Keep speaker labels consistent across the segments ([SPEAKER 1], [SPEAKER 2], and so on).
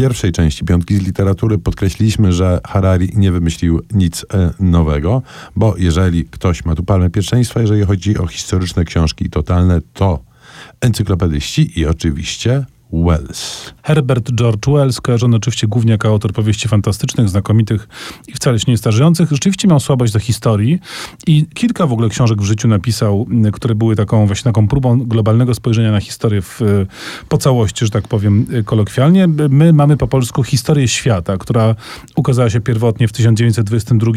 [SPEAKER 1] pierwszej części Piątki z literatury podkreśliliśmy, że Harari nie wymyślił nic e, nowego, bo jeżeli ktoś ma tu palmę pierwszeństwa, jeżeli chodzi o historyczne książki totalne, to encyklopedyści i oczywiście Wells.
[SPEAKER 2] Herbert George Wells, kojarzony oczywiście głównie jako autor powieści fantastycznych, znakomitych i wcale się nie starzejących, rzeczywiście miał słabość do historii i kilka w ogóle książek w życiu napisał, które były taką właśnie taką próbą globalnego spojrzenia na historię w, po całości, że tak powiem kolokwialnie. My mamy po polsku historię świata, która ukazała się pierwotnie w 1922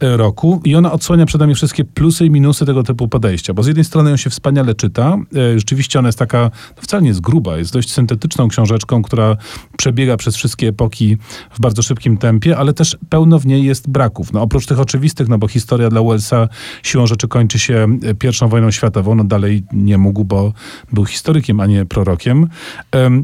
[SPEAKER 2] roku i ona odsłania przed nami wszystkie plusy i minusy tego typu podejścia, bo z jednej strony ją się wspaniale czyta, e, rzeczywiście ona jest taka, no wcale nie jest gruba, jest dość syntetyczną książeczką, która przebiega przez wszystkie epoki w bardzo szybkim tempie, ale też pełno w niej jest braków. No, oprócz tych oczywistych, no bo historia dla Wellsa siłą rzeczy kończy się pierwszą wojną światową, no dalej nie mógł, bo był historykiem, a nie prorokiem.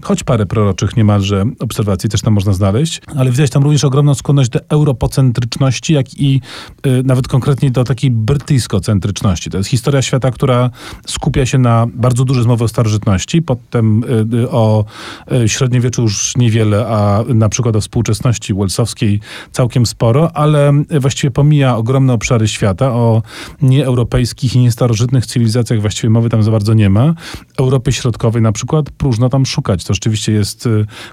[SPEAKER 2] choć parę proroczych niemalże obserwacji też tam można znaleźć, ale widać tam również ogromną skłonność do europocentryczności, jak i y, nawet konkretnie do takiej brytyjskocentryczności. To jest historia świata, która skupia się na bardzo duże zmowy o starożytności, potem y, o o e, średniowieczu już niewiele, a na przykład o współczesności welsowskiej całkiem sporo, ale właściwie pomija ogromne obszary świata, o nieeuropejskich i niestarożytnych cywilizacjach właściwie mowy tam za bardzo nie ma. Europy Środkowej na przykład próżno tam szukać. To rzeczywiście jest e,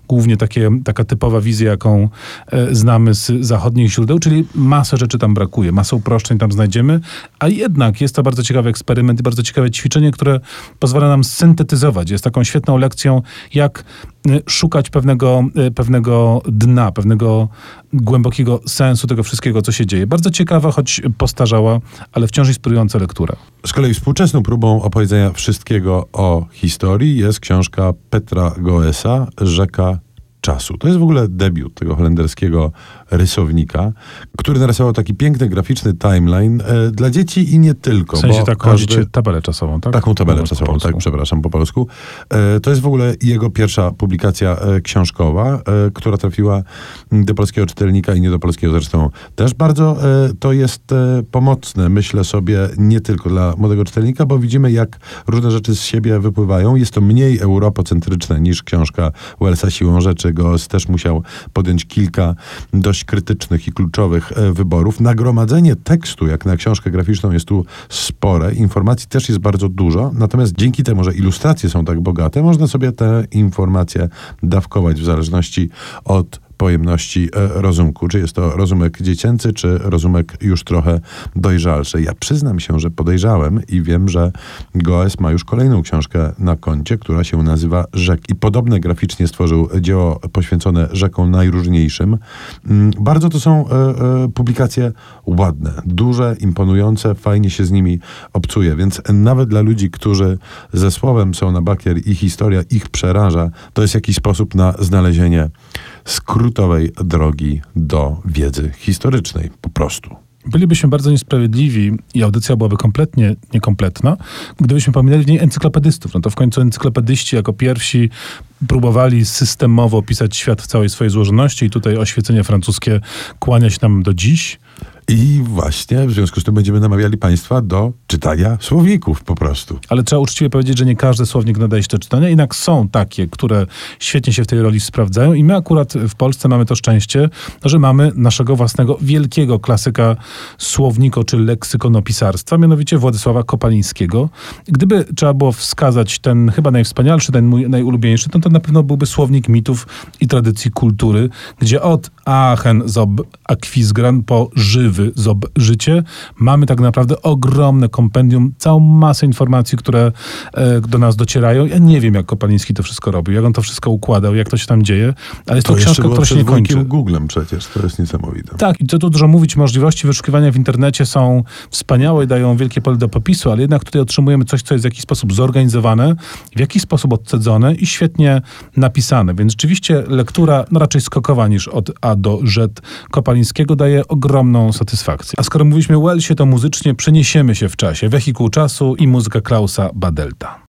[SPEAKER 2] głównie takie, taka typowa wizja, jaką e, znamy z zachodnich źródeł, czyli masę rzeczy tam brakuje, masę uproszczeń tam znajdziemy, a jednak jest to bardzo ciekawy eksperyment i bardzo ciekawe ćwiczenie, które pozwala nam syntetyzować. Jest taką świetną lekcją, jak y, szukać pewnego, y, pewnego dna, pewnego głębokiego sensu tego wszystkiego, co się dzieje. Bardzo ciekawa, choć postarzała, ale wciąż inspirująca lektura.
[SPEAKER 1] Z kolei współczesną próbą opowiedzenia wszystkiego o historii jest książka Petra Goesa, Rzeka czasu. To jest w ogóle debiut tego holenderskiego rysownika, który narysował taki piękny, graficzny timeline e, dla dzieci i nie tylko.
[SPEAKER 2] W sensie taką każdy... tabelę czasową, tak?
[SPEAKER 1] Taką tabelę czasową, tak, przepraszam, po polsku. E, to jest w ogóle jego pierwsza publikacja e, książkowa, która trafiła do polskiego czytelnika i nie do polskiego zresztą też bardzo. To jest pomocne, myślę sobie, nie tylko dla młodego czytelnika, bo widzimy, jak różne rzeczy z siebie wypływają. Jest to mniej europocentryczne niż książka Wellsa Siłą Rzeczy. Goes też musiał podjąć kilka dość dość krytycznych i kluczowych e, wyborów. Nagromadzenie tekstu, jak na książkę graficzną, jest tu spore. Informacji też jest bardzo dużo. Natomiast dzięki temu, że ilustracje są tak bogate, można sobie te informacje dawkować w zależności od pojemności e, rozumku. Czy jest to rozumek dziecięcy, czy rozumek już trochę dojrzalszy. Ja przyznam się, że podejrzałem i wiem, że Goes ma już kolejną książkę na koncie, która się nazywa Rzek. I podobne graficznie stworzył dzieło poświęcone rzekom najróżniejszym. Mm, bardzo to są e, e, publikacje ładne, duże, imponujące, fajnie się z nimi obcuje, więc nawet dla ludzi, którzy ze słowem są na bakier i historia ich przeraża, to jest jakiś sposób na znalezienie skrótowej drogi do wiedzy historycznej, po prostu.
[SPEAKER 2] Bylibyśmy bardzo niesprawiedliwi i audycja byłaby kompletnie niekompletna, gdybyśmy pominęli w niej encyklopedystów. No to w końcu encyklopedyści jako pierwsi próbowali systemowo opisać świat w całej swojej złożoności i tutaj oświecenie francuskie kłania się nam do dziś.
[SPEAKER 1] I właśnie w związku z tym będziemy namawiali Państwa do czytania słowników po prostu.
[SPEAKER 2] Ale trzeba uczciwie powiedzieć, że nie każdy słownik nadaje się do czytania, jednak są takie, które świetnie się w tej roli sprawdzają i my akurat w Polsce mamy to szczęście, że mamy naszego własnego wielkiego klasyka słowniko czy leksykonopisarstwa, mianowicie Władysława Kopalińskiego. Gdyby trzeba było wskazać ten chyba najwspanialszy, ten mój najulubieńszy, to to na pewno byłby słownik mitów i tradycji kultury, gdzie od Aachen zob Aquisgran po żywy żywy życie, mamy tak naprawdę ogromne kompendium, całą masę informacji, które e, do nas docierają. Ja nie wiem, jak Kopaliński to wszystko robił, jak on to wszystko układał, jak to się tam dzieje, ale jest to, to książka, która się nie kończy.
[SPEAKER 1] Googlem przecież, to jest niesamowite.
[SPEAKER 2] Tak, i co tu dużo mówić, możliwości wyszukiwania w internecie są wspaniałe i dają wielkie pole do popisu, ale jednak tutaj otrzymujemy coś, co jest w jakiś sposób zorganizowane, w jakiś sposób odcedzone i świetnie napisane, więc rzeczywiście lektura no raczej skokowa niż od A do Z Kopalińskiego daje ogromną satysfakcję. A skoro mówiliśmy o Welsie, to muzycznie przeniesiemy się w czasie. Wehikuł czasu i muzyka Klausa Badelta.